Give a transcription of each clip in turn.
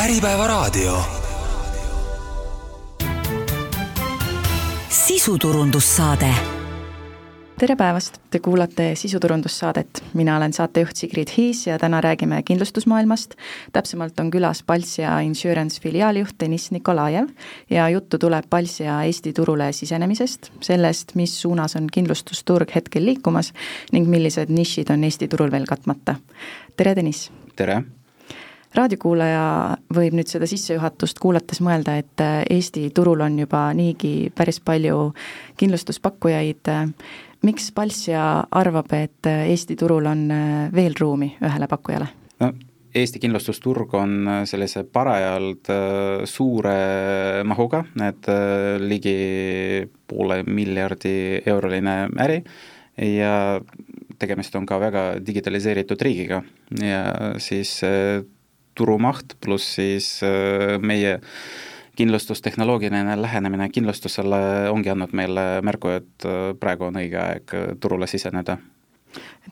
Äripäevaraadio. sisuturundussaade tere päevast, te kuulate sisuturundussaadet, mina olen saatejuht Sigrid Hiis ja täna räägime kindlustusmaailmast. täpsemalt on külas Palsia Insurance filiaalijuht Deniss Nikolajev ja juttu tuleb Palsia Eesti turule sisenemisest, sellest, mis suunas on kindlustusturg hetkel liikumas ning millised nišid on Eesti turul veel katmata. tere, Deniss! tere! Raadiokuulaja võib nüüd seda sissejuhatust kuulates mõelda, et Eesti turul on juba niigi päris palju kindlustuspakkujaid, miks Palssia arvab, et Eesti turul on veel ruumi ühele pakkujale? no Eesti kindlustusturg on sellise parajalt suure mahuga, et ligi poole miljardi euroline äri ja tegemist on ka väga digitaliseeritud riigiga ja siis turumaht pluss siis meie kindlustustehnoloogiline lähenemine kindlustusele ongi andnud meile märku, et praegu on õige aeg turule siseneda.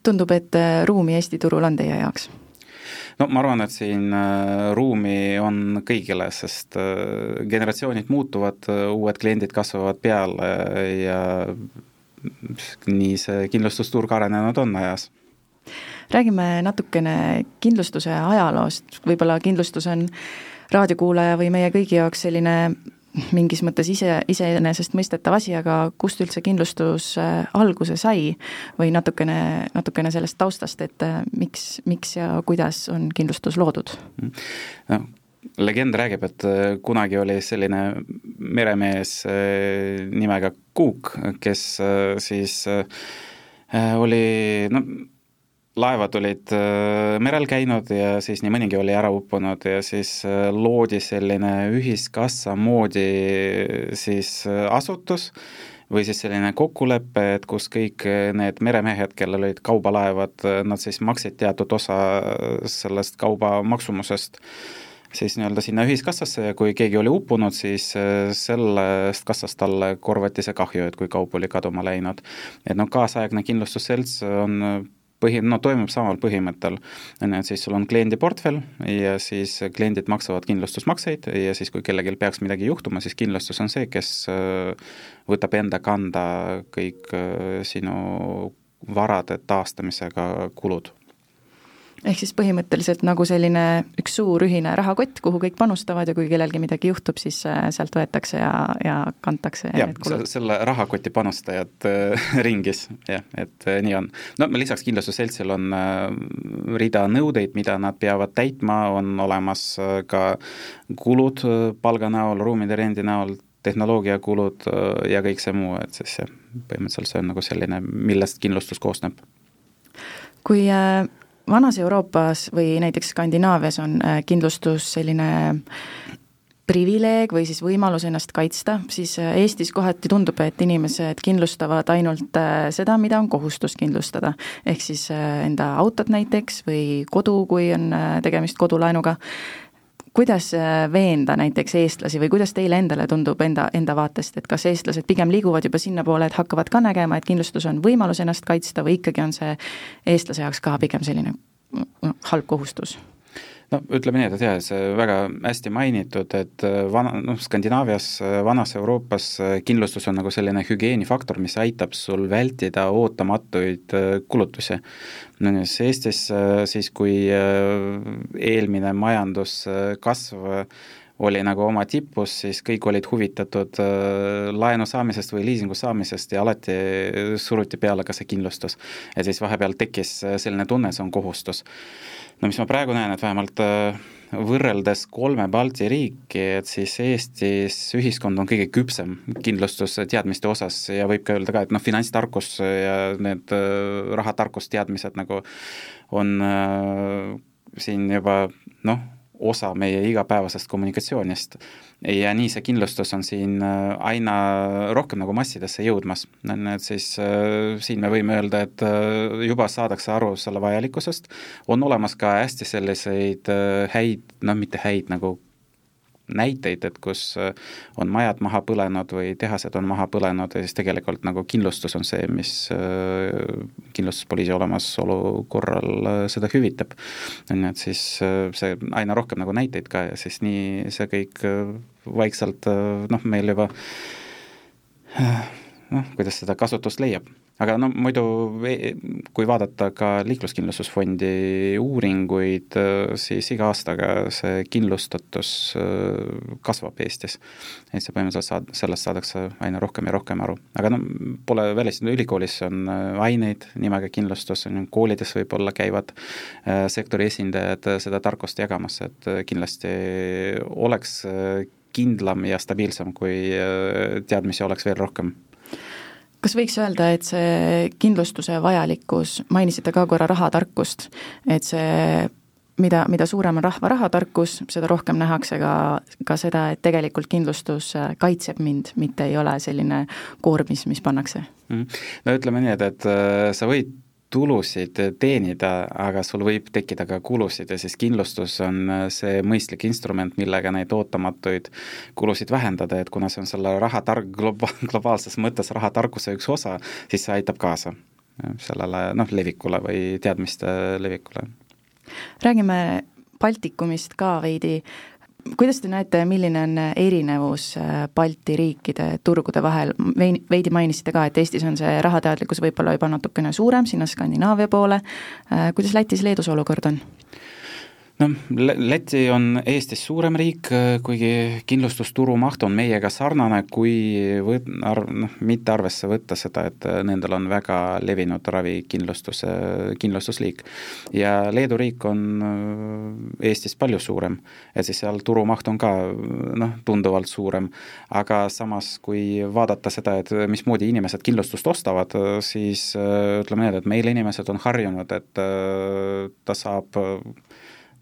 tundub, et ruumi Eesti turul on teie jaoks? no ma arvan, et siin ruumi on kõigile, sest generatsioonid muutuvad, uued kliendid kasvavad peale ja nii see kindlustusturg arenenud on ajas räägime natukene kindlustuse ajaloost, võib-olla kindlustus on raadiokuulaja või meie kõigi jaoks selline mingis mõttes ise, iseenesestmõistetav asi, aga kust üldse kindlustus äh, alguse sai? Või natukene, natukene sellest taustast, et äh, miks, miks ja kuidas on kindlustus loodud? no legend räägib, et äh, kunagi oli selline meremees nimega Cook, kes siis oli no laevad olid äh, merel käinud ja siis nii mõnigi oli ära uppunud ja siis äh, loodi selline ühiskassa moodi siis äh, asutus või siis selline kokkulepe, et kus kõik need meremehed, kellel olid kaubalaevad, nad siis maksid teatud osa sellest kauba maksumusest siis nii-öelda sinna ühiskassasse ja kui keegi oli uppunud, siis sellest kassast talle korvati see kahju, et kui kaup oli kaduma läinud. et noh, kaasaegne kindlustusselts on põhi, no toimub samal põhimõttel, on ju, et siis sul on kliendi portfell ja siis kliendid maksavad kindlustusmakseid ja siis, kui kellelgi peaks midagi juhtuma, siis kindlustus on see, kes äh, võtab enda kanda kõik äh, sinu varade taastamisega kulud ehk siis põhimõtteliselt nagu selline üks suur ühine rahakott, kuhu kõik panustavad ja kui kellelgi midagi juhtub, siis äh, sealt võetakse ja, ja kantakse jah, selle rahakoti panustajad äh, ringis, jah, et äh, nii on. no lisaks kindlustusseltsil on rida nõudeid, mida nad peavad täitma, on olemas ka kulud palga näol, ruumide rendi näol, tehnoloogiakulud ja kõik see muu, et siis jah, põhimõtteliselt see on nagu selline, millest kindlustus koosneb. kui vanas Euroopas või näiteks Skandinaavias on äh, kindlustus selline privileeg või siis võimalus ennast kaitsta, siis äh, Eestis kohati tundub, et inimesed kindlustavad ainult äh, seda, mida on kohustus kindlustada. ehk siis enda autot näiteks või kodu, kui on tegemist kodulaenuga, kuidas veenda näiteks eestlasi või kuidas teile endale tundub enda, enda vaatest, et kas eestlased pigem liiguvad juba sinnapoole, et hakkavad ka nägema, et kindlustus on võimalus ennast kaitsta või ikkagi on see eestlase jaoks ka pigem selline halb kohustus? No ütleme nii, et jah, see väga hästi mainitud, et vana, noh, Skandinaavias, vanas Euroopas kindlustus on nagu selline hügieenifaktor, mis aitab sul vältida ootamatuid kulutusi. no siis Eestis siis, kui eelmine majanduskasv oli nagu oma tipus, siis kõik olid huvitatud äh, laenu saamisest või liisingu saamisest ja alati suruti peale ka see kindlustus. ja siis vahepeal tekkis äh, selline tunne, see on kohustus. no mis ma praegu näen, et vähemalt äh, võrreldes kolme Balti riiki, et siis Eestis ühiskond on kõige küpsem kindlustusteadmiste osas ja võib ka öelda ka, et noh, finantstarkus ja need rahatarkusteadmised nagu on äh, siin juba noh, osa meie igapäevasest kommunikatsioonist. ja nii see kindlustus on siin äh, aina rohkem nagu massidesse jõudmas, et siis äh, siin me võime öelda, et äh, juba saadakse aru selle vajalikkusest, on olemas ka hästi selliseid häid, noh mitte häid nagu näiteid, et kus on majad maha põlenud või tehased on maha põlenud ja siis tegelikult nagu kindlustus on see, mis kindlustuspoliisi olemasolu korral seda hüvitab. on ju, et siis see aina rohkem nagu näiteid ka ja siis nii see kõik vaikselt noh, meil juba noh, kuidas seda kasutust leiab aga no muidu, kui vaadata ka Liikluskindlustusfondi uuringuid, siis iga aastaga see kindlustatus äh, kasvab Eestis. et see põhimõtteliselt saad, sellest saadakse aina rohkem ja rohkem aru. aga no pole välistatud, ülikoolis on äh, aineid nimega kindlustus, koolides võib-olla käivad äh, sektori esindajad seda tarkust jagamas, et kindlasti oleks kindlam ja stabiilsem, kui teadmisi oleks veel rohkem kas võiks öelda, et see kindlustuse vajalikkus, mainisite ka korra rahatarkust, et see mida, mida suurem on rahva rahatarkus, seda rohkem nähakse ka, ka seda, et tegelikult kindlustus kaitseb mind, mitte ei ole selline koormis, mis pannakse mm. no ütleme nii, et, et äh, sa võid tulusid teenida, aga sul võib tekkida ka kulusid ja siis kindlustus on äh, see mõistlik instrument, millega neid ootamatuid kulusid vähendada, et kuna see on selle rahatark, globa-, globaalses mõttes rahatarkuse üks osa, siis see aitab kaasa sellele noh, levikule või teadmiste levikule. räägime Baltikumist ka veidi, kuidas te näete, milline on erinevus äh, Balti riikide turgude vahel, veidi mainisite ka, et Eestis on see rahateadlikkus võib-olla juba natukene suurem, sinna Skandinaavia poole, äh, kuidas Lätis-Leedus olukord on? Noh, Läti on Eestist suurem riik, kuigi kindlustusturu maht on meiega sarnane, kui võt-, arv-, noh, mitte arvesse võtta seda, et nendel on väga levinud ravikindlustuse, kindlustusliik. ja Leedu riik on äh, Eestist palju suurem, et siis seal turumaht on ka noh, tunduvalt suurem, aga samas, kui vaadata seda, et mismoodi inimesed kindlustust ostavad, siis äh, ütleme nii, et meil inimesed on harjunud, et äh, ta saab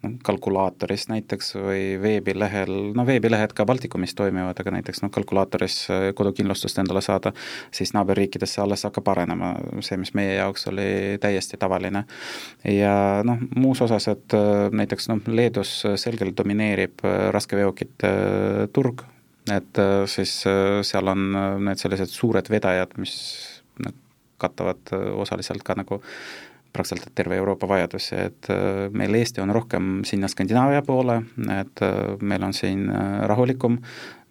noh, kalkulaatoris näiteks või veebilehel, no veebilehed ka Baltikumis toimivad, aga näiteks noh, kalkulaatoris äh, kodukindlustust endale saada, siis naaberriikides see alles hakkab arenema, see, mis meie jaoks oli täiesti tavaline. ja noh, muus osas, et äh, näiteks noh, Leedus selgelt domineerib äh, raskeveokite turg, et siis seal on need sellised suured vedajad, mis noh, katavad osaliselt ka nagu praktiliselt terve Euroopa vajadusi, et äh, meil Eesti on rohkem sinna Skandinaavia poole, et äh, meil on siin äh, rahulikum,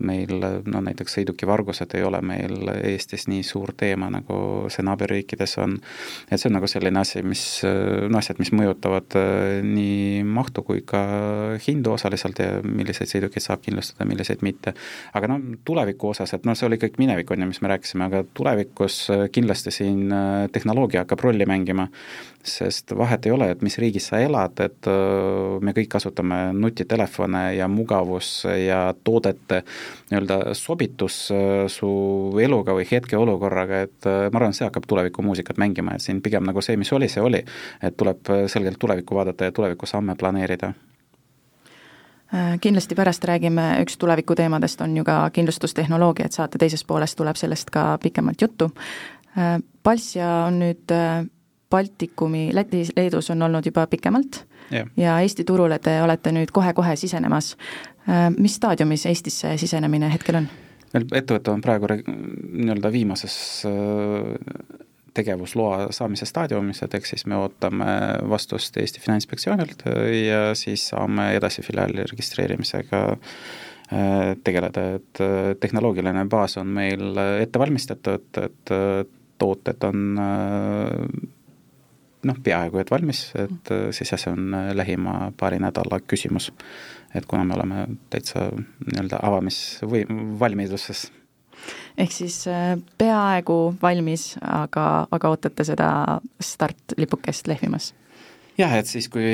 meil no näiteks sõidukivargused ei ole meil Eestis nii suur teema, nagu see naaberriikides on. et see on nagu selline asi, mis, no asjad, mis mõjutavad nii mahtu kui ka hindu osaliselt ja milliseid sõidukeid saab kindlustada, milliseid mitte. aga noh, tuleviku osas, et noh, see oli kõik minevik, on ju, mis me rääkisime, aga tulevikus kindlasti siin tehnoloogia hakkab rolli mängima sest vahet ei ole, et mis riigis sa elad, et äh, me kõik kasutame nutitelefone ja mugavus ja toodete nii-öelda sobitus äh, su eluga või hetkeolukorraga, et äh, ma arvan, see hakkab tulevikumuusikat mängima, et siin pigem nagu see, mis oli, see oli. et tuleb selgelt tulevikku vaadata ja tulevikusamme planeerida kindlasti pärast räägime, üks tulevikuteemadest on ju ka kindlustustehnoloogia, et saate teises pooles tuleb sellest ka pikemalt juttu. Palsja on nüüd Baltikumi, Lätis, Leedus on olnud juba pikemalt yeah. ja Eesti turule te olete nüüd kohe-kohe sisenemas. Äh, mis staadiumis Eestisse sisenemine hetkel on? ettevõte on praegu nii-öelda viimases äh, tegevusloa saamise staadiumis, et ehk siis me ootame vastust Eesti Finantsinspektsioonilt ja siis saame edasi filiaali registreerimisega äh, tegeleda, et tehnoloogiline baas on meil ette valmistatud, et tooted on noh, peaaegu et valmis, et äh, siis jah, see on äh, lähima paari nädala küsimus. Et kuna me oleme täitsa nii-öelda avamisvõi-, valmiduses. ehk siis äh, peaaegu valmis, aga, aga ootate seda startlipukest lehvimas? jah, et siis, kui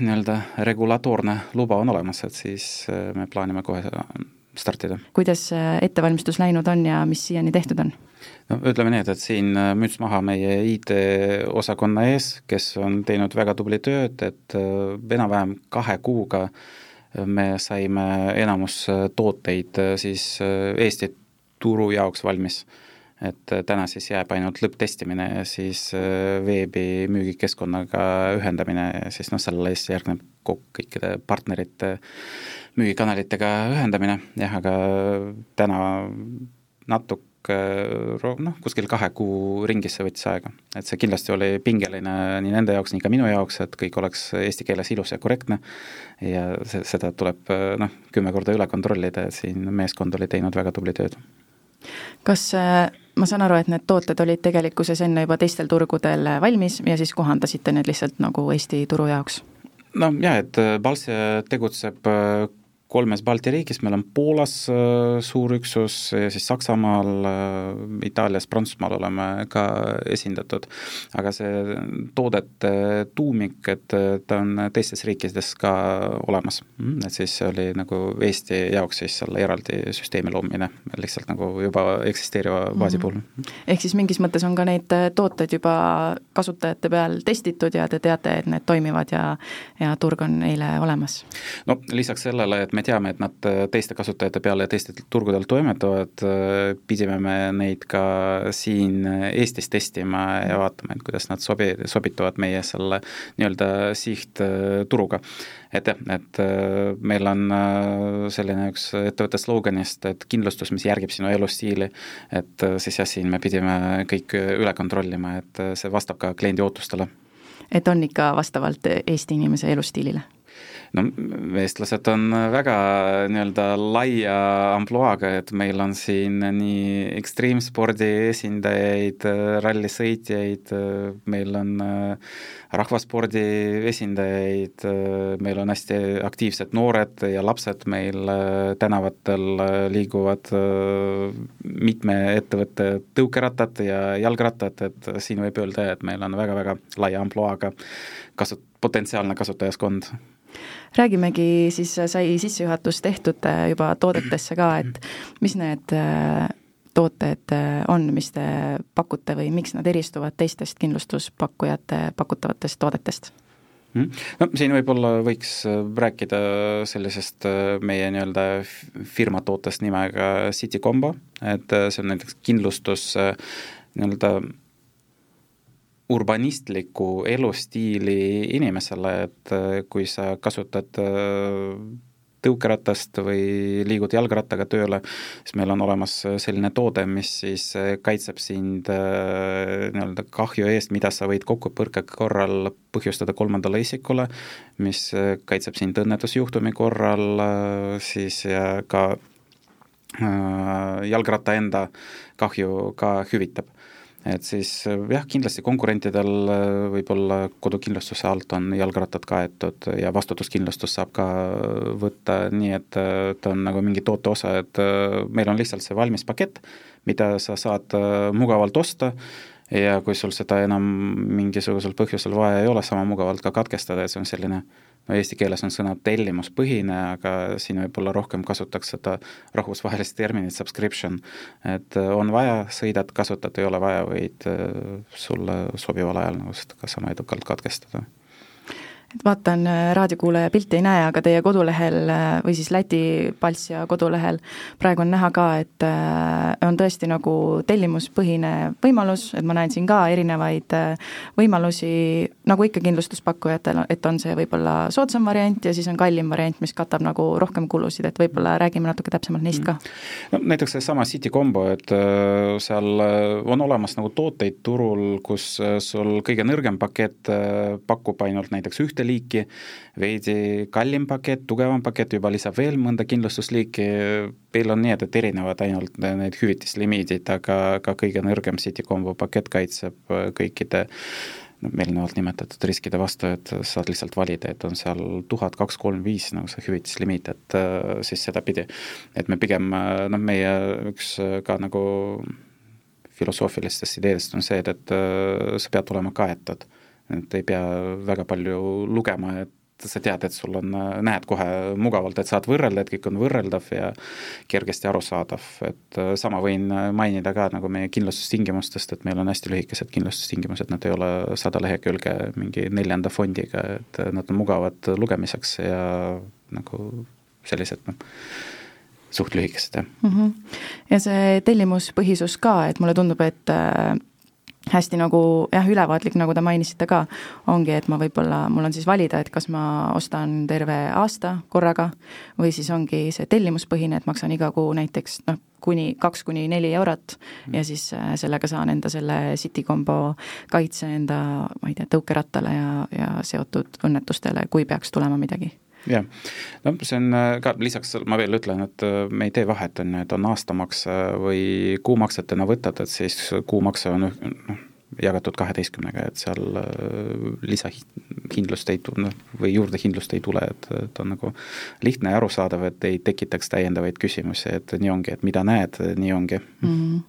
nii-öelda regulatoorne luba on olemas, et siis me plaanime kohe startida. kuidas ettevalmistus läinud on ja mis siiani tehtud on? no ütleme nii, et, et siin äh, müts maha meie IT-osakonna ees, kes on teinud väga tubli tööd, et äh, enam-vähem kahe kuuga äh, me saime enamus tooteid siis Eesti turu jaoks valmis. et täna siis jääb ainult lõpptestimine ja siis veebi müügikeskkonnaga ühendamine ja siis noh, sellele siis järgneb kõikide partnerite müügikanalitega ühendamine, jah, aga täna natuke noh, kuskil kahe kuu ringis see võttis aega. et see kindlasti oli pingeline nii nende jaoks, nii ka minu jaoks, et kõik oleks eesti keeles ilus ja korrektne ja see, seda tuleb noh, kümme korda üle kontrollida, et siin meeskond oli teinud väga tubli tööd. kas ma saan aru, et need tooted olid tegelikkuses enne juba teistel turgudel valmis ja siis kohandasite need lihtsalt nagu Eesti turu jaoks? no jaa, et Balsia tegutseb kolmes Balti riigis, meil on Poolas äh, suur üksus ja siis Saksamaal, äh, Itaalias, Prantsusmaal oleme ka esindatud. aga see toodete tuumik, et äh, ta on teistes riikides ka olemas. Mm, et siis oli nagu Eesti jaoks siis selle eraldi süsteemi loomine, lihtsalt nagu juba eksisteeriva baasi mm -hmm. puhul. ehk siis mingis mõttes on ka neid tooteid juba kasutajate peal testitud ja te teate, et need toimivad ja ja turg on neile olemas? no lisaks sellele, et me me teame, et nad äh, teiste kasutajate peale ja teistel turgudel toimetavad, äh, pidime me neid ka siin Eestis testima ja vaatama, et kuidas nad sobi-, sobituvad meie selle nii-öelda sihtturuga. et jah, et äh, meil on selline üks ettevõtte sloganist, et kindlustus, mis järgib sinu elustiili, et siis jah, siin me pidime kõik üle kontrollima, et see vastab ka kliendi ootustele. et on ikka vastavalt Eesti inimese elustiilile no eestlased on väga nii-öelda laia ampluaaga, et meil on siin nii ekstreemspordi esindajaid, rallisõitjaid, meil on äh, rahvaspordi esindajaid, meil on hästi aktiivsed noored ja lapsed meil äh, tänavatel äh, liiguvad, mitme ettevõtte tõukerattad ja jalgrattad, et siin võib öelda, et meil on väga-väga laia ampluaaga kasut-, potentsiaalne kasutajaskond räägimegi siis, sai sissejuhatus tehtud äh, juba toodetesse ka, et mis need äh, tooted äh, on, mis te pakute või miks nad eristuvad teistest kindlustuspakkujate pakutavatest toodetest? Hmm? no siin võib-olla võiks rääkida sellisest meie nii-öelda firma tootest nimega City Combo, et see on näiteks kindlustus nii-öelda urbanistliku elustiili inimesele, et äh, kui sa kasutad äh, tõukeratast või liigud jalgrattaga tööle, siis meil on olemas selline toode, mis siis äh, kaitseb sind nii-öelda kahju eest, mida sa võid kokkupõrke korral põhjustada kolmandale isikule, mis kaitseb sind õnnetusjuhtumi korral siis ja ka jalgratta enda kahju ka hüvitab et siis jah, kindlasti konkurentidel äh, võib-olla kodukindlustuse alt on jalgrattad kaetud ja vastutuskindlustus saab ka võtta nii, et äh, ta on nagu mingi toote osa, et äh, meil on lihtsalt see valmis pakett, mida sa saad mugavalt osta ja kui sul seda enam mingisugusel põhjusel vaja ei ole, sama mugavalt ka katkestada, et see on selline no eesti keeles on sõna tellimuspõhine, aga siin võib-olla rohkem kasutaks seda rahvusvahelist terminit subscription, et äh, on vaja, sõidad, kasutad, ei ole vaja, võid äh, sulle sobival ajal nagu seda ka sama edukalt katkestada et vaatan, äh, raadiokuulaja pilti ei näe, aga teie kodulehel äh, või siis Läti Palssia kodulehel praegu on näha ka, et äh, on tõesti nagu tellimuspõhine võimalus, et ma näen siin ka erinevaid võimalusi, nagu ikka kindlustuspakkujatel, et on see võib-olla soodsam variant ja siis on kallim variant, mis katab nagu rohkem kulusid, et võib-olla räägime natuke täpsemalt neist ka. no näiteks seesama City Combo, et seal on olemas nagu tooteid turul, kus sul kõige nõrgem pakett pakub ainult näiteks ühte ühte liiki, veidi kallim pakett, tugevam pakett juba lisab veel mõnda kindlustusliiki, meil on nii, et, et erinevad ainult need hüvitislimiidid, aga ka kõige nõrgem City Combo pakett kaitseb kõikide noh, eelnevalt nimetatud riskide vastu, et saad lihtsalt valida, et on seal tuhat, kaks, kolm, viis nagu see hüvitislimiit, et äh, siis sedapidi. et me pigem noh, meie üks ka nagu filosoofilistest ideedest on see, et, et äh, sa pead olema kaetud et ei pea väga palju lugema, et sa tead, et sul on, näed kohe mugavalt, et saad võrrelda, et kõik on võrreldav ja kergesti arusaadav, et äh, sama võin mainida ka nagu meie kindlustustingimustest, et meil on hästi lühikesed kindlustustingimused, nad ei ole sada lehekülge mingi neljanda fondiga, et nad on mugavad lugemiseks ja nagu sellised noh, suht lühikesed, jah mm. -hmm. ja see tellimuspõhisus ka, et mulle tundub, et äh, hästi nagu jah, ülevaatlik, nagu te mainisite ka, ongi, et ma võib-olla, mul on siis valida, et kas ma ostan terve aasta korraga või siis ongi see tellimuspõhine, et maksan iga kuu näiteks noh, kuni kaks kuni neli eurot mm. ja siis äh, sellega saan enda selle City Combo kaitse enda, ma ei tea, tõukerattale ja, ja seotud õnnetustele, kui peaks tulema midagi jah, no see on äh, ka, lisaks ma veel ütlen, et äh, me ei tee vahet, on ju, et on aastamakse või kuumaksetena võtad, et siis kuumakse on noh, jagatud kaheteistkümnega, et seal äh, lisahindlust ei tule, noh, või juurdehindlust ei tule, et, et on nagu lihtne ja arusaadav, et ei tekitaks täiendavaid küsimusi, et nii ongi, et mida näed, nii ongi mm. -hmm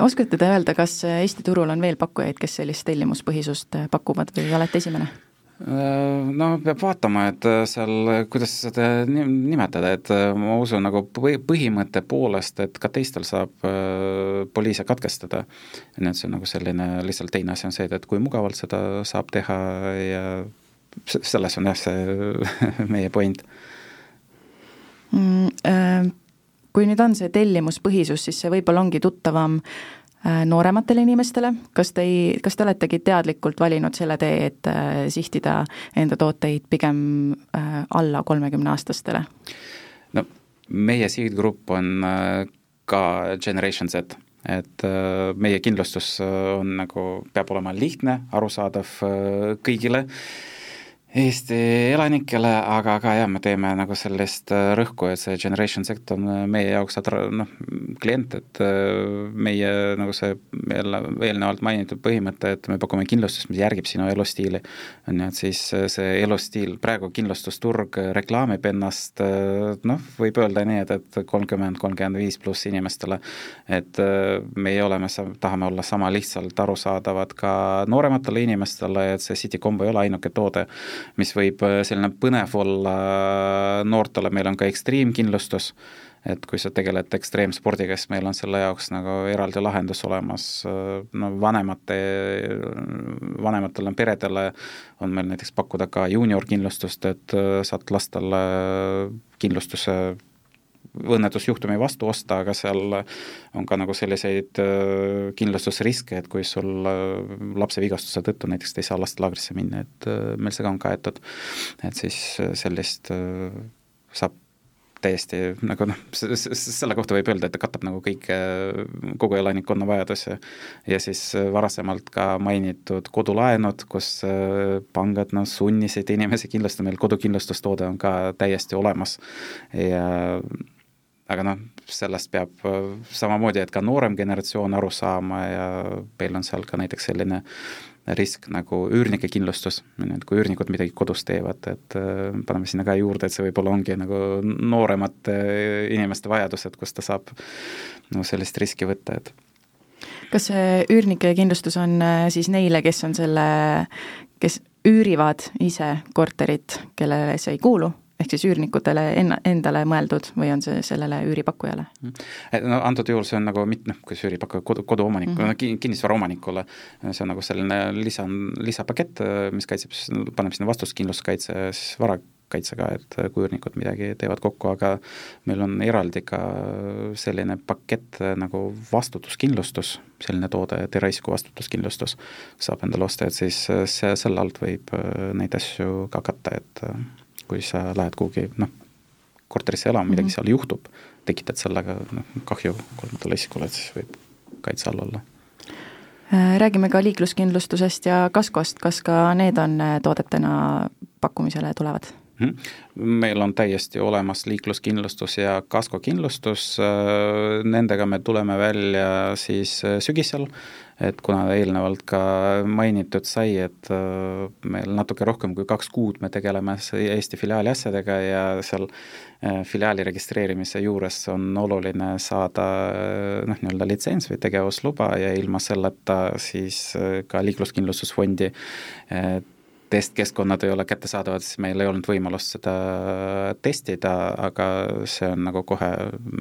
oskate te öelda, kas Eesti turul on veel pakkujaid, kes sellist tellimuspõhisust pakuvad või olete esimene? Äh, no peab vaatama, et äh, seal, kuidas seda nimetada, et äh, ma usun nagu põhimõtte poolest, et ka teistel saab poliise katkestada. nii et see on nagu selline, lihtsalt teine asi on see, et kui mugavalt seda saab teha ja selles on jah, see meie point mm,. Kui nüüd on see tellimuspõhisus, siis see võib-olla ongi tuttavam äh, Äh, noorematele inimestele, kas te ei, kas te oletegi teadlikult valinud selle tee, et äh, sihtida enda tooteid pigem äh, alla kolmekümneaastastele? no meie sihtgrupp on ka Generation Z, et meie kindlustus on nagu, peab olema lihtne, arusaadav kõigile Eesti elanikele, aga ka jah, me teeme nagu sellist äh, rõhku, et see generation sect on äh, meie jaoks atra-, noh, klient, et äh, meie nagu see jälle eelnevalt mainitud põhimõte, et me pakume kindlustust, mis järgib sinu elustiili, on ju, et siis see elustiil, praegu kindlustusturg reklaamib ennast noh, võib öelda nii, et, et kolmkümmend, kolmkümmend viis pluss inimestele, et meie oleme, tahame olla sama lihtsalt arusaadavad ka noorematele inimestele, et see City Combo ei ole ainuke toode, mis võib äh, selline põnev olla noortele, meil on ka ekstreemkindlustus, et kui sa tegeled ekstreemspordiga, siis meil on selle jaoks nagu eraldi lahendus olemas, no vanemate, vanematele peredele on meil näiteks pakkuda ka juuniorkindlustust, et äh, saad lastele kindlustuse õnnetusjuhtumi vastu osta, aga seal on ka nagu selliseid äh, kindlustusriske, et kui sul äh, lapse vigastuse tõttu näiteks te ei saa lastelaagrisse minna, et äh, meil see ka on kaetud. et siis sellist saab täiesti nagu noh, selle kohta võib öelda, et ta katab nagu kõike, kogu elanikkonna vajadusi. ja siis varasemalt ka mainitud kodulaenud, kus pangad noh, sunnisid inimesi kindlustama, meil kodukindlustustoode on ka täiesti olemas ja aga noh, sellest peab äh, samamoodi, et ka noorem generatsioon aru saama ja meil on seal ka näiteks selline risk nagu üürnike kindlustus, et kui üürnikud midagi kodus teevad, et äh, paneme sinna ka juurde, et see võib-olla ongi nagu nooremate inimeste vajadused, kus ta saab nagu sellist riski võtta, et kas see üürnike kindlustus on äh, siis neile, kes on selle, kes üürivad ise korterit, kellele see ei kuulu ehk siis üürnikutele enna, endale mõeldud või on see sellele üüripakkujale? Mm. no antud juhul see on nagu mitte noh, kus üüripakkuja, kodu, koduomanik mm, -hmm. kinnisvara omanikule, see on nagu selline lisa, lisapakett, mis kaitseb, paneb sinna vastuskindlustuskaitse siis varakaitsega, et kui üürnikud midagi teevad kokku, aga meil on eraldi ka selline pakett nagu vastutuskindlustus, selline toode, Teraisku vastutuskindlustus, saab endale osta, et siis see, selle alt võib neid asju ka katta, et kui sa lähed kuhugi noh, korterisse elama, midagi mm -hmm. seal juhtub, tekitad sellega noh, kahju kolmandale isikule, et siis võib kaitse all olla. Äh, räägime ka liikluskindlustusest ja kaskost, kas ka need on äh, toodetena pakkumisele tulevad? Mhm. meil on täiesti olemas liikluskindlustus ja kaskokindlustus, nendega me tuleme välja siis sügisel et kuna eelnevalt ka mainitud sai, et äh, meil natuke rohkem kui kaks kuud me tegeleme Eesti filiaali asjadega ja seal äh, filiaali registreerimise juures on oluline saada äh, noh, nii-öelda litsents või tegevusluba ja ilma selleta siis ka liikluskindlustusfondi testkeskkonnad ei ole kättesaadavad, siis meil ei olnud võimalust seda testida, aga see on nagu kohe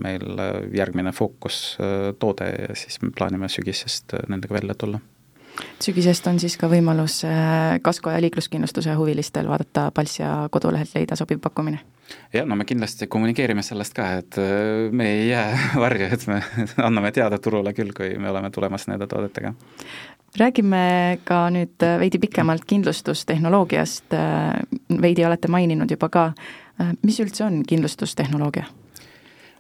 meil järgmine fookustoode ja siis me plaanime sügisest nendega välja tulla sügisest on siis ka võimalus äh, kasko ja liikluskindlustuse huvilistel vaadata Palssia kodulehelt leida sobiv pakkumine? jah, no me kindlasti kommunikeerime sellest ka, et äh, me ei jää varju, et me anname teada turule küll, kui me oleme tulemas nende toodetega räägime ka nüüd veidi pikemalt kindlustustehnoloogiast, veidi olete maininud juba ka, mis üldse on kindlustustehnoloogia?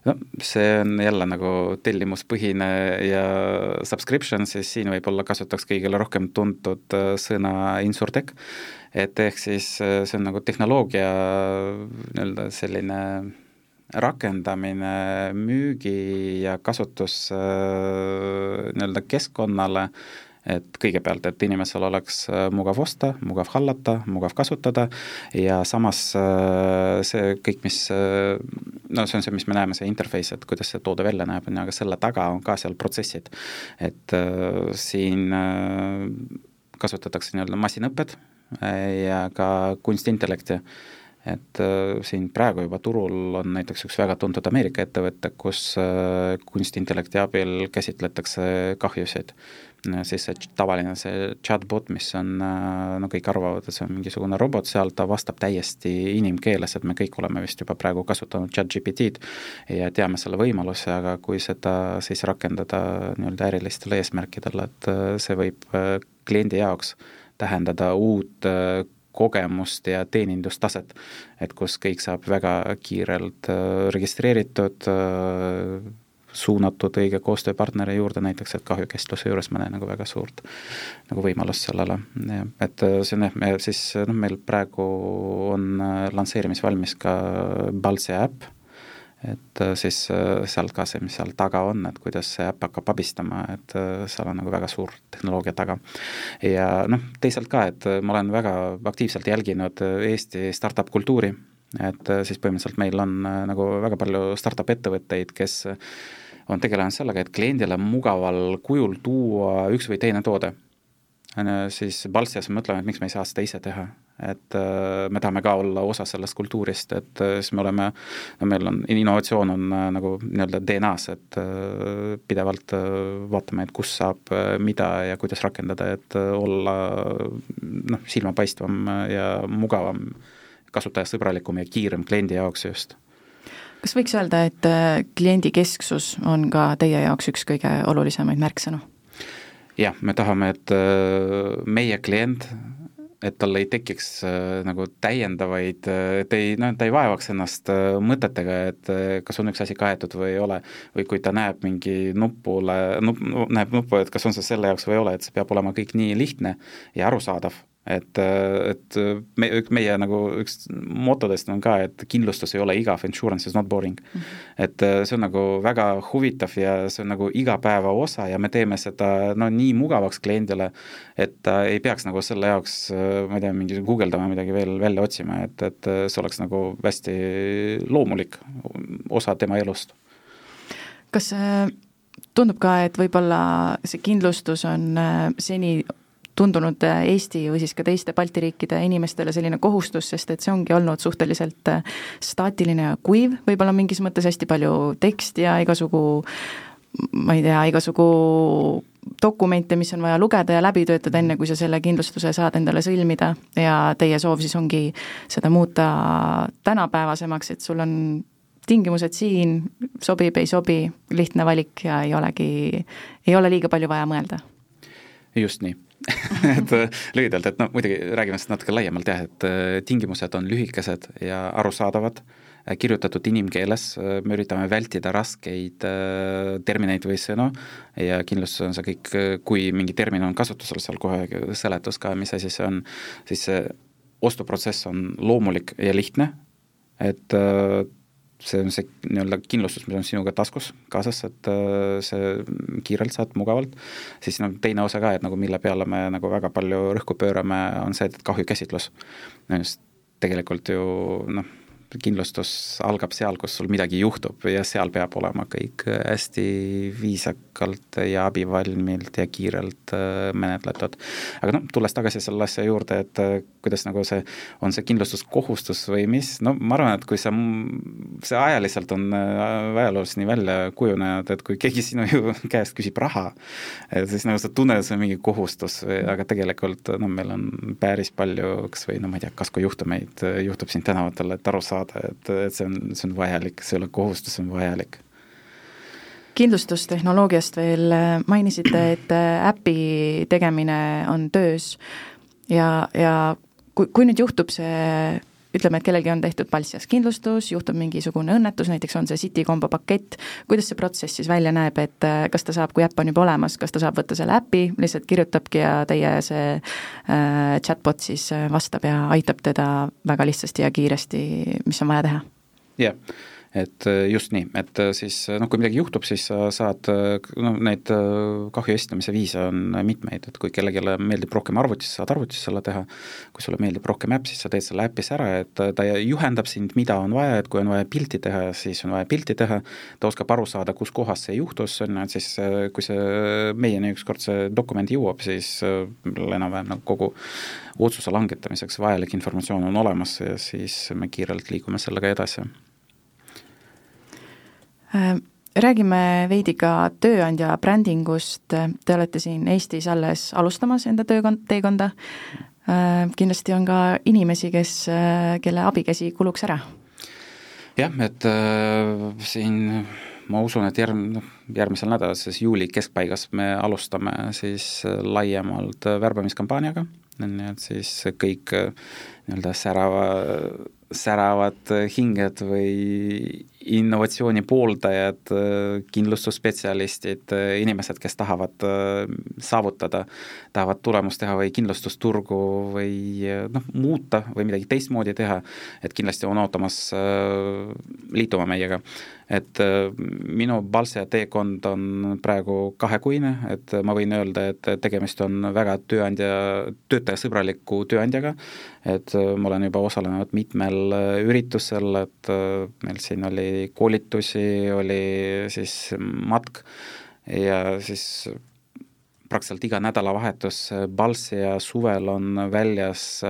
no see on jälle nagu tellimuspõhine ja subscription, siis siin võib-olla kasutaks kõigile rohkem tuntud sõna insurtech, et ehk siis see on nagu tehnoloogia nii-öelda selline rakendamine müügi ja kasutus nii-öelda keskkonnale et kõigepealt, et inimesel oleks äh, mugav osta, mugav hallata, mugav kasutada ja samas äh, see kõik, mis, äh, no see on see, mis me näeme, see interface, et kuidas see toode välja näeb, on ju, aga selle taga on ka seal protsessid. et siin kasutatakse nii-öelda masinõpped ja ka kunstintellekti et äh, siin praegu juba turul on näiteks üks väga tuntud Ameerika ettevõte, kus äh, kunstintellekti abil käsitletakse kahjusid. Siis see tavaline, see chatbot, mis on, äh, no kõik arvavad, et see on mingisugune robot seal, ta vastab täiesti inimkeeles, et me kõik oleme vist juba praegu kasutanud chat-GPT-d ja teame selle võimaluse, aga kui seda siis rakendada nii-öelda ärilistel eesmärkidel, et see võib kliendi jaoks tähendada uut kogemust ja teenindustaset, et kus kõik saab väga kiirelt äh, registreeritud, äh, suunatud õige koostööpartneri juurde näiteks, et kahjukestluse juures ma näen nagu väga suurt nagu võimalust sellele, et äh, see on jah, me siis noh, meil praegu on lansseerimisvalmis ka Balsi äpp. Et äh, siis äh, sealt ka see, mis seal taga on, et kuidas see äpp hakkab abistama, et äh, seal on nagu väga suur tehnoloogia taga. ja noh, teisalt ka, et ma olen väga aktiivselt jälginud Eesti startup kultuuri, et siis põhimõtteliselt meil on nagu väga palju startup ettevõtteid, kes on tegelenud sellega, et kliendile mugaval kujul tuua üks või teine toode. Ju, siis Baltsias mõtleme, et miks me ei saa seda ise teha, et äh, me tahame ka olla osa sellest kultuurist, et äh, siis me oleme, no meil on, innovatsioon on äh, nagu nii-öelda DNA-s, et pidevalt vaatame, et kus saab mida ja kuidas rakendada, et olla noh, silmapaistvam ja mugavam, kasutajasõbralikum ja kiirem kliendi jaoks just kas võiks öelda, et kliendikesksus on ka teie jaoks üks kõige olulisemaid märksõnu? jah, me tahame, et meie klient et tal ei tekiks äh, nagu täiendavaid äh,, et ei, noh, ta ei vaevaks ennast äh, mõtetega, et äh, kas on üks asi kaetud või ei ole, või kui ta näeb mingi nupule, nupp, näeb nuppu, et kas on see selle jaoks või ei ole, et see peab olema kõik nii lihtne ja arusaadav et, et me, meie nagu üks motodest on ka, et kindlustus ei ole igav, insurance is not boring mm. -hmm. et äh, see on nagu väga huvitav ja see on nagu igapäeva osa ja me teeme seda no nii mugavaks kliendile, et ta ei peaks nagu selle jaoks, äh, ma ei tea, mingi guugeldama midagi veel välja otsima, et, et äh, see oleks nagu hästi loomulik osa tema elust. kas tundub ka, et võib-olla see kindlustus on seni tundunud äh, Eesti või siis ka teiste Balti riikide inimestele selline kohustus, sest et see ongi olnud suhteliselt äh, staatiline ja kuiv, võib-olla mingis mõttes hästi palju teksti ja igasugu ma ei tea, igasugu dokumente, mis on vaja lugeda ja läbi töötada, enne kui sa selle kindlustuse saad endale sõlmida ja teie soov siis ongi seda muuta tänapäevasemaks, et sul on tingimused siin, sobib, ei sobi, lihtne valik ja ei olegi, ei ole liiga palju vaja mõelda. just nii et äh, lühidalt, et noh, muidugi räägime sellest natuke laiemalt jah, et äh, tingimused on lühikesed ja arusaadavad, äh, kirjutatud inimkeeles, me üritame vältida raskeid termineid või sõnu ja kindlustus on see kõik, kui mingi termin on kasutusel, seal kohe seletus ka, mis asi see on, siis see ostuprotsess on loomulik ja lihtne, et see on see nii-öelda kindlustus, mis on sinuga taskus kaasas, et äh, see kiirelt saad mugavalt, siis noh, teine osa ka, et nagu mille peale me nagu väga palju rõhku pöörame, on see, et kahjukäsitlus. tegelikult ju noh, kindlustus algab seal, kus sul midagi juhtub ja seal peab olema kõik hästi viisakalt ja abivalmilt ja kiirelt äh, menetletud. aga noh, tulles tagasi selle asja juurde, et äh, kuidas nagu see, on see kindlustuskohustus või mis, no ma arvan, et kui sa, see ajaliselt on äh, ajaloos nii välja kujunenud, et kui keegi sinu käest küsib raha, siis nagu sa tunned, et see on mingi kohustus, aga tegelikult noh, meil on päris palju kas või no ma ei tea, kaskujuhtumeid juhtub siin tänavatel, et aru saada, saada, et, et see on, see on vajalik, see ei ole kohustus, see on vajalik. kindlustustehnoloogiast veel mainisite, et äpi tegemine on töös ja, ja kui, kui nüüd juhtub see ütleme, et kellelgi on tehtud Balsias kindlustus, juhtub mingisugune õnnetus, näiteks on see City kombo pakett, kuidas see protsess siis välja näeb, et äh, kas ta saab, kui äpp on juba olemas, kas ta saab võtta selle äpi, lihtsalt kirjutabki ja teie see äh, chatbot siis äh, vastab ja aitab teda väga lihtsasti ja kiiresti, mis on vaja teha? jah yeah et äh, just nii, et äh, siis äh, noh, kui midagi juhtub, siis sa saad noh, neid kahju esitamise viise on mitmeid, et kui kellelegi meeldib rohkem arvutis, saad arvutis selle teha, kui sulle meeldib rohkem äpp, siis sa teed selle äpis ära, et ta juhendab sind, mida on vaja, et kui on vaja pilti teha, siis on vaja pilti teha, ta oskab aru saada, kus kohas see juhtus, on. Ju, et siis kui see meieni ükskord see dokument jõuab, siis enam-vähem nagu kogu otsuse langetamiseks vajalik informatsioon on olemas ja siis me kiirelt liigume sellega edasi räägime veidi ka tööandja brändingust, te olete siin Eestis alles alustamas enda töökond, teekonda, äh, kindlasti on ka inimesi, kes, äh, kelle abikäsi kuluks ära? jah, et äh, siin ma usun, et järg-, noh, järgmisel nädalal, siis juuli keskpaigas me alustame siis laiemalt värbamiskampaaniaga, ju, et siis kõik nii-öelda särava, säravad hinged või innovatsiooni pooldajad, kindlustusspetsialistid, inimesed, kes tahavad äh, saavutada, tahavad tulemust teha või kindlustusturgu või noh, muuta või midagi teistmoodi teha, et kindlasti on ootamas äh, liituma meiega. Et äh, minu Balsia teekond on praegu kahekuine, et ma võin öelda, et tegemist on väga tööandja, töötajasõbraliku tööandjaga, et äh, ma olen juba osalenud mitmel äh, üritusel, et meil siin oli koolitusi, oli siis matk ja siis praktiliselt iga nädalavahetus Balsia suvel on väljas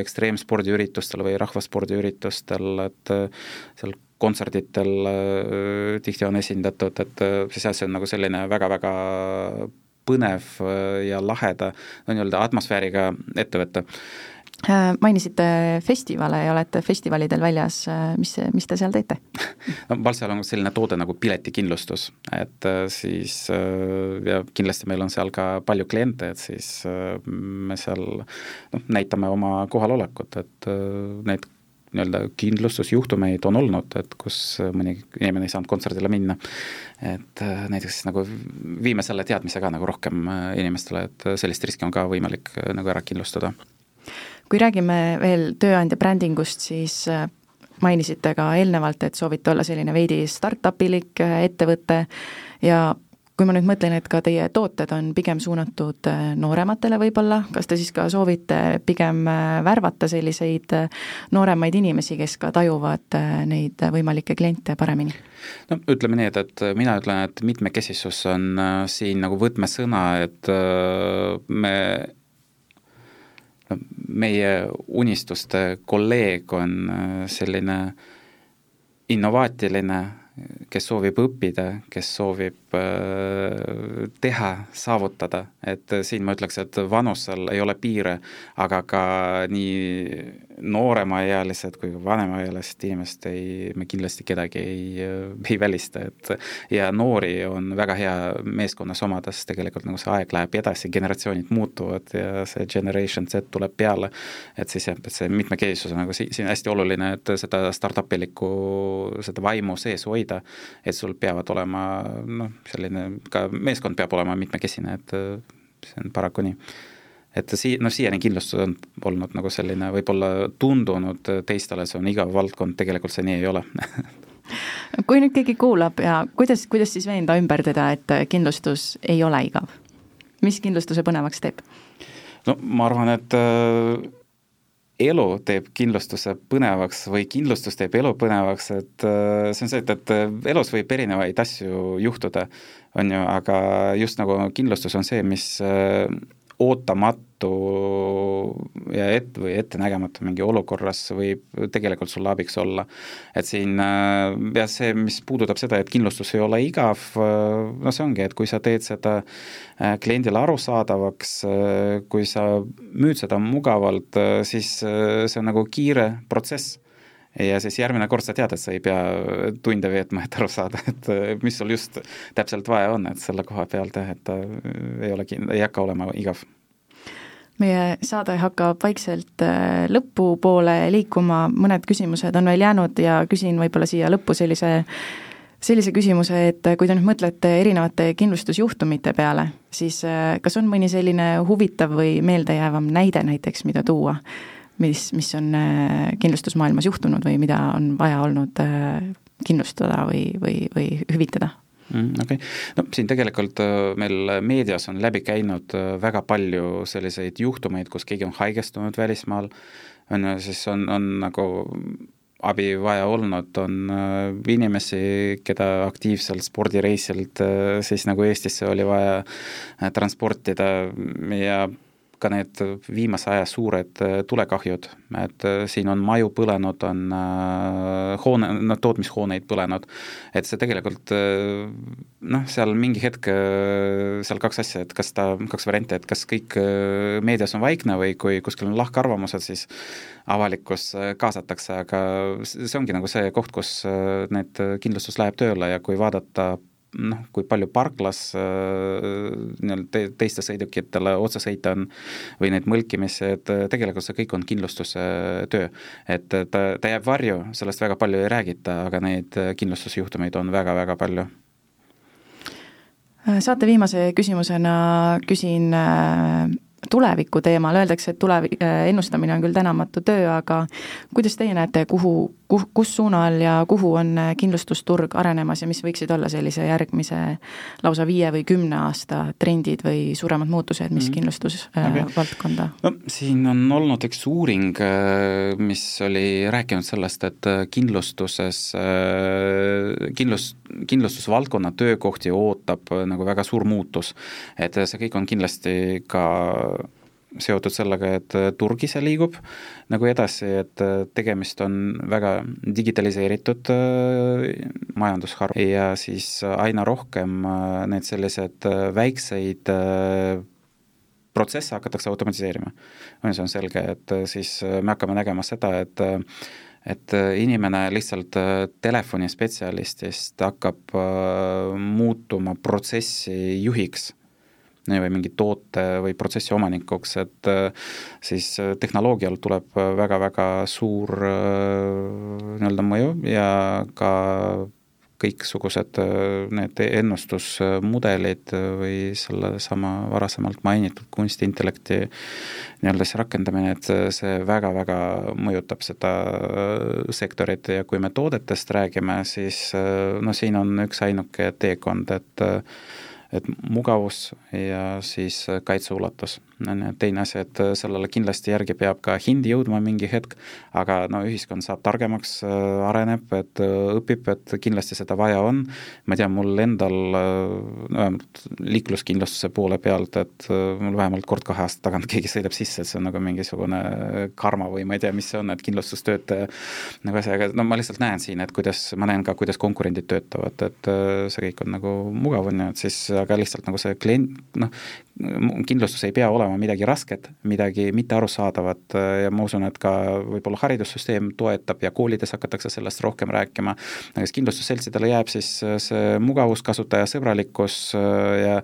ekstreemspordiüritustel või rahvaspordiüritustel, et seal kontserditel äh, tihti on esindatud, et äh, siis jah, see on nagu selline väga-väga põnev äh, ja laheda no nii-öelda atmosfääriga ettevõte mainisite festivale ja olete festivalidel väljas, mis, mis te seal teete? no Valsal on selline toode nagu piletikindlustus, et siis ja kindlasti meil on seal ka palju kliente, et siis me seal noh, näitame oma kohalolekut, et neid nii-öelda kindlustusjuhtumeid on olnud, et kus mõni inimene ei saanud kontserdile minna. et äh, näiteks nagu viime selle teadmise ka nagu rohkem äh, inimestele, et sellist riski on ka võimalik äh, nagu ära kindlustada. Kui räägime veel tööandja brändingust, siis mainisite ka eelnevalt, et soovite olla selline veidi startup-ilik ettevõte ja kui ma nüüd mõtlen, et ka teie tooted on pigem suunatud äh, noorematele võib-olla, kas te siis ka soovite pigem äh, värvata selliseid äh, nooremaid inimesi, kes ka tajuvad neid võimalikke kliente paremini? no ütleme nii, et, et mina ütlen, et mitmekesisus on siin nagu võtmesõna, et me meie unistuste kolleeg on selline innovaatiline kes soovib õppida, kes soovib äh, teha, saavutada, et siin ma ütleks, et vanusel ei ole piire, aga ka nii nooremaealised kui vanemaealised inimesed ei, me kindlasti kedagi ei, ei välista, et ja noori on väga hea meeskonnas omada, sest tegelikult nagu see aeg läheb edasi, generatsioonid muutuvad ja see generation Z tuleb peale, et siis jah, et see mitmekesisus on nagu si-, siin hästi oluline, et seda startup-ilikku, seda vaimu sees hoida, et sul peavad olema noh, selline ka meeskond peab olema mitmekesine, et see on paraku nii et sii-, noh siiani kindlustus on olnud nagu selline võib-olla tundunud teistele, see on igav valdkond, tegelikult see nii ei ole kui nüüd keegi kuulab ja kuidas, kuidas siis veenda ümber teda, et kindlustus ei ole igav? mis kindlustuse põnevaks teeb? no ma arvan, et äh, elu teeb kindlustuse põnevaks või kindlustus teeb elu põnevaks, et äh, see on see, et, et äh, elus võib erinevaid asju juhtuda, on ju, aga just nagu kindlustus on see, mis äh, ootamatu ja et- või ettenägematu mingi olukorras võib tegelikult sulle abiks olla. et siin äh, jah, see, mis puudutab seda, et kindlustus ei ole igav, äh, no see ongi, et kui sa teed seda äh, kliendile arusaadavaks, kui sa müüd seda mugavalt, siis see on nagu kiire protsess ja siis järgmine kord sa tead, et sa ei pea tunde veetma, et aru saada, et mis sul just täpselt vaja on, et selle koha pealt jah, et ta ei ole, ei hakka olema igav. Meie saade hakkab vaikselt äh, lõpupoole liikuma, mõned küsimused on veel jäänud ja küsin võib-olla siia lõppu sellise sellise küsimuse, et kui te nüüd mõtlete erinevate kindlustusjuhtumite peale, siis äh, kas on mõni selline huvitav või meeldejäävam näide näiteks, mida tuua, mis, mis on äh, kindlustusmaailmas juhtunud või mida on vaja olnud kindlustada või, või, või hüvitada? Mm, okei okay., no siin tegelikult äh, meil meedias on läbi käinud äh, väga palju selliseid juhtumeid, kus keegi on haigestunud välismaal, on ju, siis on, on nagu abi vaja olnud, on äh, inimesi, keda aktiivselt spordireisilt siis nagu Eestisse oli vaja transportida ja ka need viimase aja suured äh, tulekahjud, et äh, siin on maju põlenud, on äh, hoone, no tootmishooneid põlenud, et see tegelikult noh, seal mingi hetk, seal kaks asja, et kas ta, kaks varianti, et kas kõik meedias on vaikne või kui kuskil on lahkarvamused, siis avalikkus kaasatakse, aga see ongi nagu see koht, kus need kindlustus läheb tööle ja kui vaadata noh, kui palju parklas äh, nii-öelda te, teiste sõidukitele otsesõite on või neid mõlkimisi, et äh, tegelikult see kõik on kindlustuse töö. et ta, ta jääb varju, sellest väga palju ei räägita, aga neid kindlustusjuhtumeid on väga-väga palju saate viimase küsimusena küsin tuleviku teemal, öeldakse, et tulevi-, äh, ennustamine on küll tänamatu töö, aga kuidas teie näete, kuhu, kuh-, kus suunal ja kuhu on äh, kindlustusturg arenemas ja mis võiksid olla sellise järgmise lausa viie või kümne aasta trendid või suuremad muutused, mis mm. kindlustusvaldkonda äh, okay.? no siin on olnud üks uuring, mis oli rääkinud sellest, et kindlustuses, kindlus, kindlustusvaldkonna töökohti ootab nagu väga suur muutus. et see kõik on kindlasti ka seotud sellega, et turg ise liigub nagu edasi, et tegemist on väga digitaliseeritud äh, majandusharu ja siis aina rohkem äh, need sellised äh, väikseid protsesse hakatakse automatiseerima. see on selge, et siis me hakkame nägema seda, et et inimene lihtsalt telefonispetsialistist hakkab muutuma protsessi juhiks või mingi toote või protsessi omanikuks, et äh, siis äh, tehnoloogial tuleb väga-väga suur äh, nii-öelda mõju ja ka kõiksugused need ennustusmudelid või sellesama varasemalt mainitud kunstiintellekti nii-öelda see rakendamine, et see väga-väga mõjutab seda sektorit. Ja kui me toodetest räägime, siis no siin on üksainuke teekond, et et mugavus ja siis kaitseulatus on ju, teine asi, et sellele kindlasti järgi peab ka hind jõudma mingi hetk, aga no ühiskond saab targemaks, areneb, et õpib, et kindlasti seda vaja on, ma tean, mul endal vähemalt äh, liikluskindlustuse poole pealt, et mul vähemalt kord kahe aasta tagant keegi sõidab sisse, et see on nagu mingisugune karma või ma ei tea, mis see on, et kindlustustöötaja nagu asi, aga no ma lihtsalt näen siin, et kuidas, ma näen ka, kuidas konkurendid töötavad, et see kõik on nagu mugav, on ju, et siis aga lihtsalt nagu see klient, noh, kindlustus ei pea olema midagi rasket, midagi mittearusaadavat ja ma usun, et ka võib-olla haridussüsteem toetab ja koolides hakatakse sellest rohkem rääkima, aga siis kindlustusseltsidele jääb siis see mugavus, kasutajasõbralikkus ja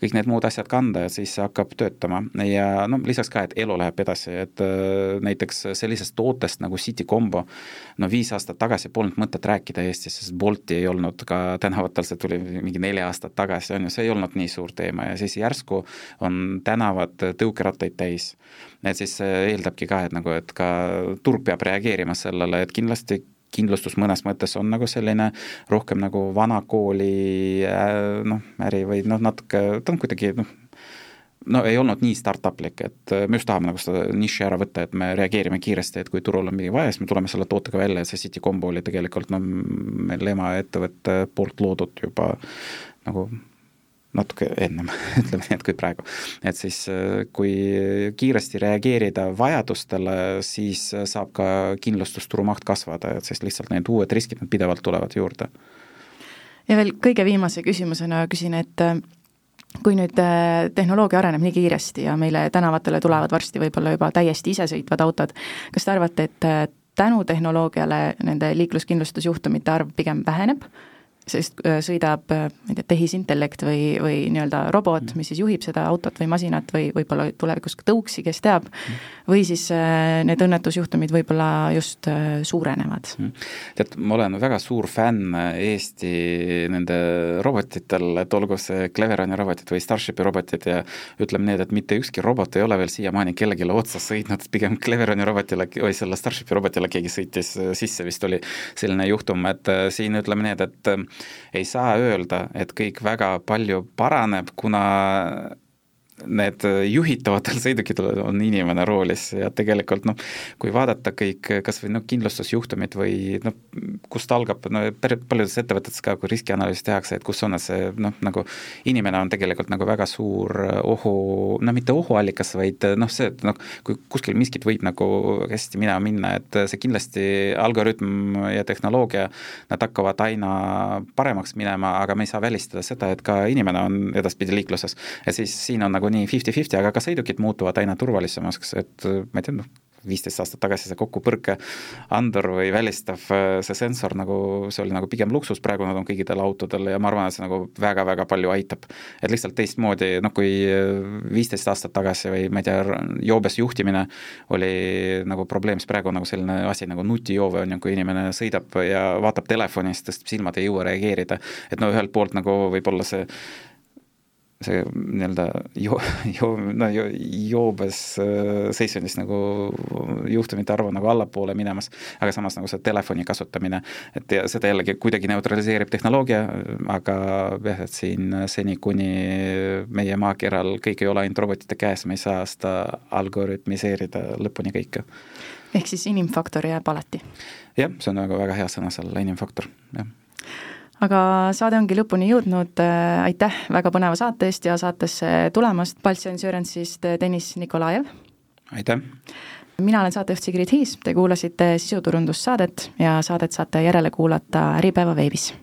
kõik need muud asjad kanda ja siis see hakkab töötama. Ja no lisaks ka, et elu läheb edasi, et näiteks sellisest tootest nagu City Combo, no viis aastat tagasi polnud mõtet rääkida Eestis, sest Bolti ei olnud ka tänavatel, see tuli mingi neli aastat tagasi, on ju, see ei olnud nii suur teema. Ja siis järsku on tänavad tõukerattaid täis. et siis see eeldabki ka, et nagu, et ka turg peab reageerima sellele, et kindlasti kindlustus mõnes mõttes on nagu selline rohkem nagu vana kooli äh, noh, äri või noh, natuke, ta on kuidagi noh, no ei olnud nii startuplik, et me just tahame nagu seda niši ära võtta, et me reageerime kiiresti, et kui turul on midagi vaja, siis me tuleme selle tootega välja, et see City Combo oli tegelikult noh, meil emaettevõtte poolt loodud juba nagu natuke ennem, ütleme nii, et kui praegu. et siis, äh, kui kiiresti reageerida vajadustele, siis saab ka kindlustusturu maht kasvada, et siis lihtsalt need uued riskid, need pidevalt tulevad juurde. ja veel kõige viimase küsimusena küsin, et äh, kui nüüd äh, tehnoloogia areneb nii kiiresti ja meile tänavatele tulevad varsti võib-olla juba täiesti isesõitvad autod, kas te arvate, et tänu tehnoloogiale nende liikluskindlustusjuhtumite arv pigem väheneb sest äh, sõidab, äh, ma ei tea, tehisintellekt või, või nii-öelda robot, mm. mis siis juhib seda autot või masinat või võib-olla tulevikus ka tõuksi, kes teab, mm. või siis äh, need õnnetusjuhtumid võib-olla just suurenevad. Mm. tead, ma olen väga suur fänn Eesti nende robotitel, et olgu see Cleveroni robotid või Starshipi robotid ja ütleme nii, et mitte ükski robot ei ole veel siiamaani kellelegi otsa sõitnud, pigem Cleveroni robotile või selle Starshipi robotile keegi sõitis sisse, vist oli selline juhtum, et siin ütleme nii, et, et ei saa öelda, et kõik väga palju paraneb, kuna need juhitavatel sõidukitel on inimene roolis ja tegelikult noh, kui vaadata kõik kas või noh, kindlustusjuhtumid või noh, kust algab, no paljudes ettevõtetes ka, kui riskianalüüsi tehakse, et kus on see noh, nagu inimene on tegelikult nagu väga suur ohu, no mitte ohuallikas, vaid noh, see, et noh, kui kuskil miskit võib nagu hästi minema minna, et see kindlasti algoritm ja tehnoloogia, nad hakkavad aina paremaks minema, aga me ei saa välistada seda, et ka inimene on edaspidi liikluses. ja siis siin on nagu nii fifty-fifty, aga ka sõidukid muutuvad aina turvalisemaks, et ma ei tea, noh, viisteist aastat tagasi see kokkupõrke andur või välistav see sensor nagu, see oli nagu pigem luksus, praegu nad on kõikidel autodel ja ma arvan, et see nagu väga-väga palju aitab. et lihtsalt teistmoodi, noh kui viisteist aastat tagasi või ma ei tea, joobes juhtimine oli nagu probleem, siis praegu on nagu selline asi nagu nutijoove on ju, kui inimene sõidab ja vaatab telefonist, sest silmad ei jõua reageerida, et no ühelt poolt nagu võib-olla see see nii-öelda jo-, jo-, no jo-, joobes äh, seisundis nagu juhtumite arv on nagu allapoole minemas, aga samas nagu see telefoni kasutamine, et ja seda jällegi kuidagi neutraliseerib tehnoloogia, aga jah, et siin seni, kuni meie maakeral kõik ei ole ainult robotite käes, me ei saa seda algoritmiseerida lõpuni kõike. ehk siis inimfaktor jääb alati? jah, see on nagu väga hea sõna seal, inimfaktor, jah aga saade ongi lõpuni jõudnud, äh, aitäh väga põneva saate eest ja saatesse tulemast, Baltsi Insurance'ist äh, Deniss Nikolajev. aitäh! mina olen saatejuht Sigrid Hiis, te kuulasite sisuturundussaadet ja saadet saate järele kuulata Äripäeva veebis